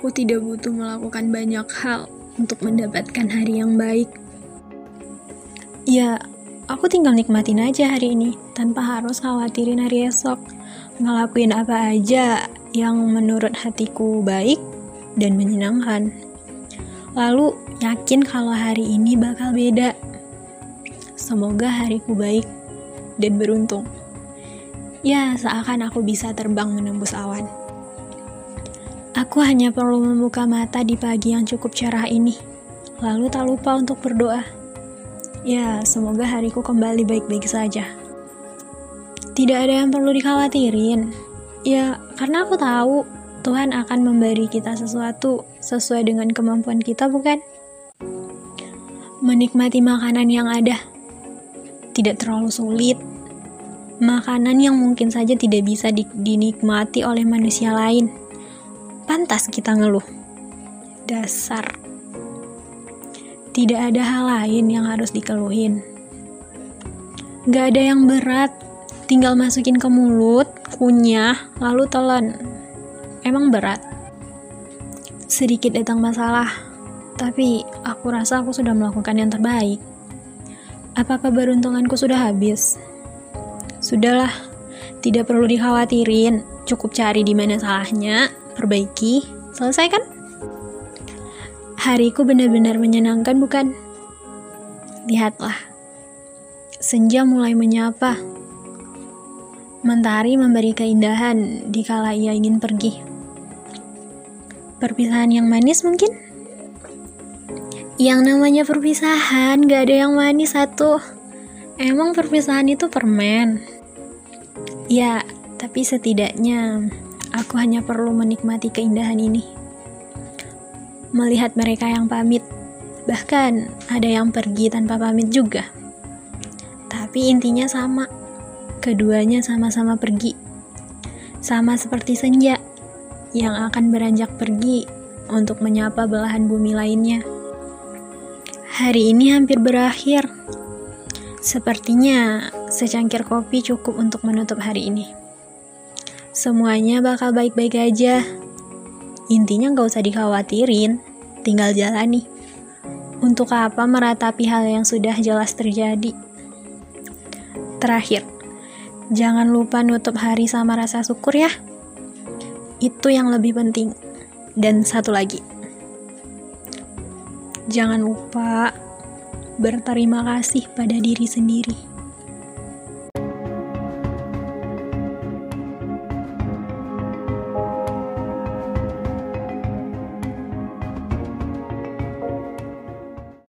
Aku tidak butuh melakukan banyak hal untuk mendapatkan hari yang baik. Ya, aku tinggal nikmatin aja hari ini tanpa harus khawatirin hari esok. Ngelakuin apa aja yang menurut hatiku baik dan menyenangkan. Lalu yakin kalau hari ini bakal beda. Semoga hariku baik dan beruntung. Ya, seakan aku bisa terbang menembus awan. Aku hanya perlu membuka mata di pagi yang cukup cerah ini, lalu tak lupa untuk berdoa. Ya, semoga hariku kembali baik-baik saja. Tidak ada yang perlu dikhawatirin. Ya, karena aku tahu Tuhan akan memberi kita sesuatu sesuai dengan kemampuan kita, bukan? Menikmati makanan yang ada tidak terlalu sulit. Makanan yang mungkin saja tidak bisa di dinikmati oleh manusia lain pantas kita ngeluh. Dasar. Tidak ada hal lain yang harus dikeluhin. Gak ada yang berat, tinggal masukin ke mulut, kunyah, lalu telan. Emang berat? Sedikit datang masalah, tapi aku rasa aku sudah melakukan yang terbaik. Apakah beruntunganku sudah habis? Sudahlah, tidak perlu dikhawatirin, cukup cari di mana salahnya, perbaiki, selesai kan? Hariku benar-benar menyenangkan bukan? Lihatlah, senja mulai menyapa. Mentari memberi keindahan di kala ia ingin pergi. Perpisahan yang manis mungkin? Yang namanya perpisahan gak ada yang manis satu. Emang perpisahan itu permen? Ya, tapi setidaknya Aku hanya perlu menikmati keindahan ini. Melihat mereka yang pamit, bahkan ada yang pergi tanpa pamit juga. Tapi intinya sama, keduanya sama-sama pergi. Sama seperti senja yang akan beranjak pergi untuk menyapa belahan bumi lainnya. Hari ini hampir berakhir. Sepertinya secangkir kopi cukup untuk menutup hari ini. Semuanya bakal baik-baik aja. Intinya gak usah dikhawatirin, tinggal jalani. Untuk apa meratapi hal yang sudah jelas terjadi? Terakhir, jangan lupa nutup hari sama rasa syukur ya. Itu yang lebih penting. Dan satu lagi, jangan lupa berterima kasih pada diri sendiri.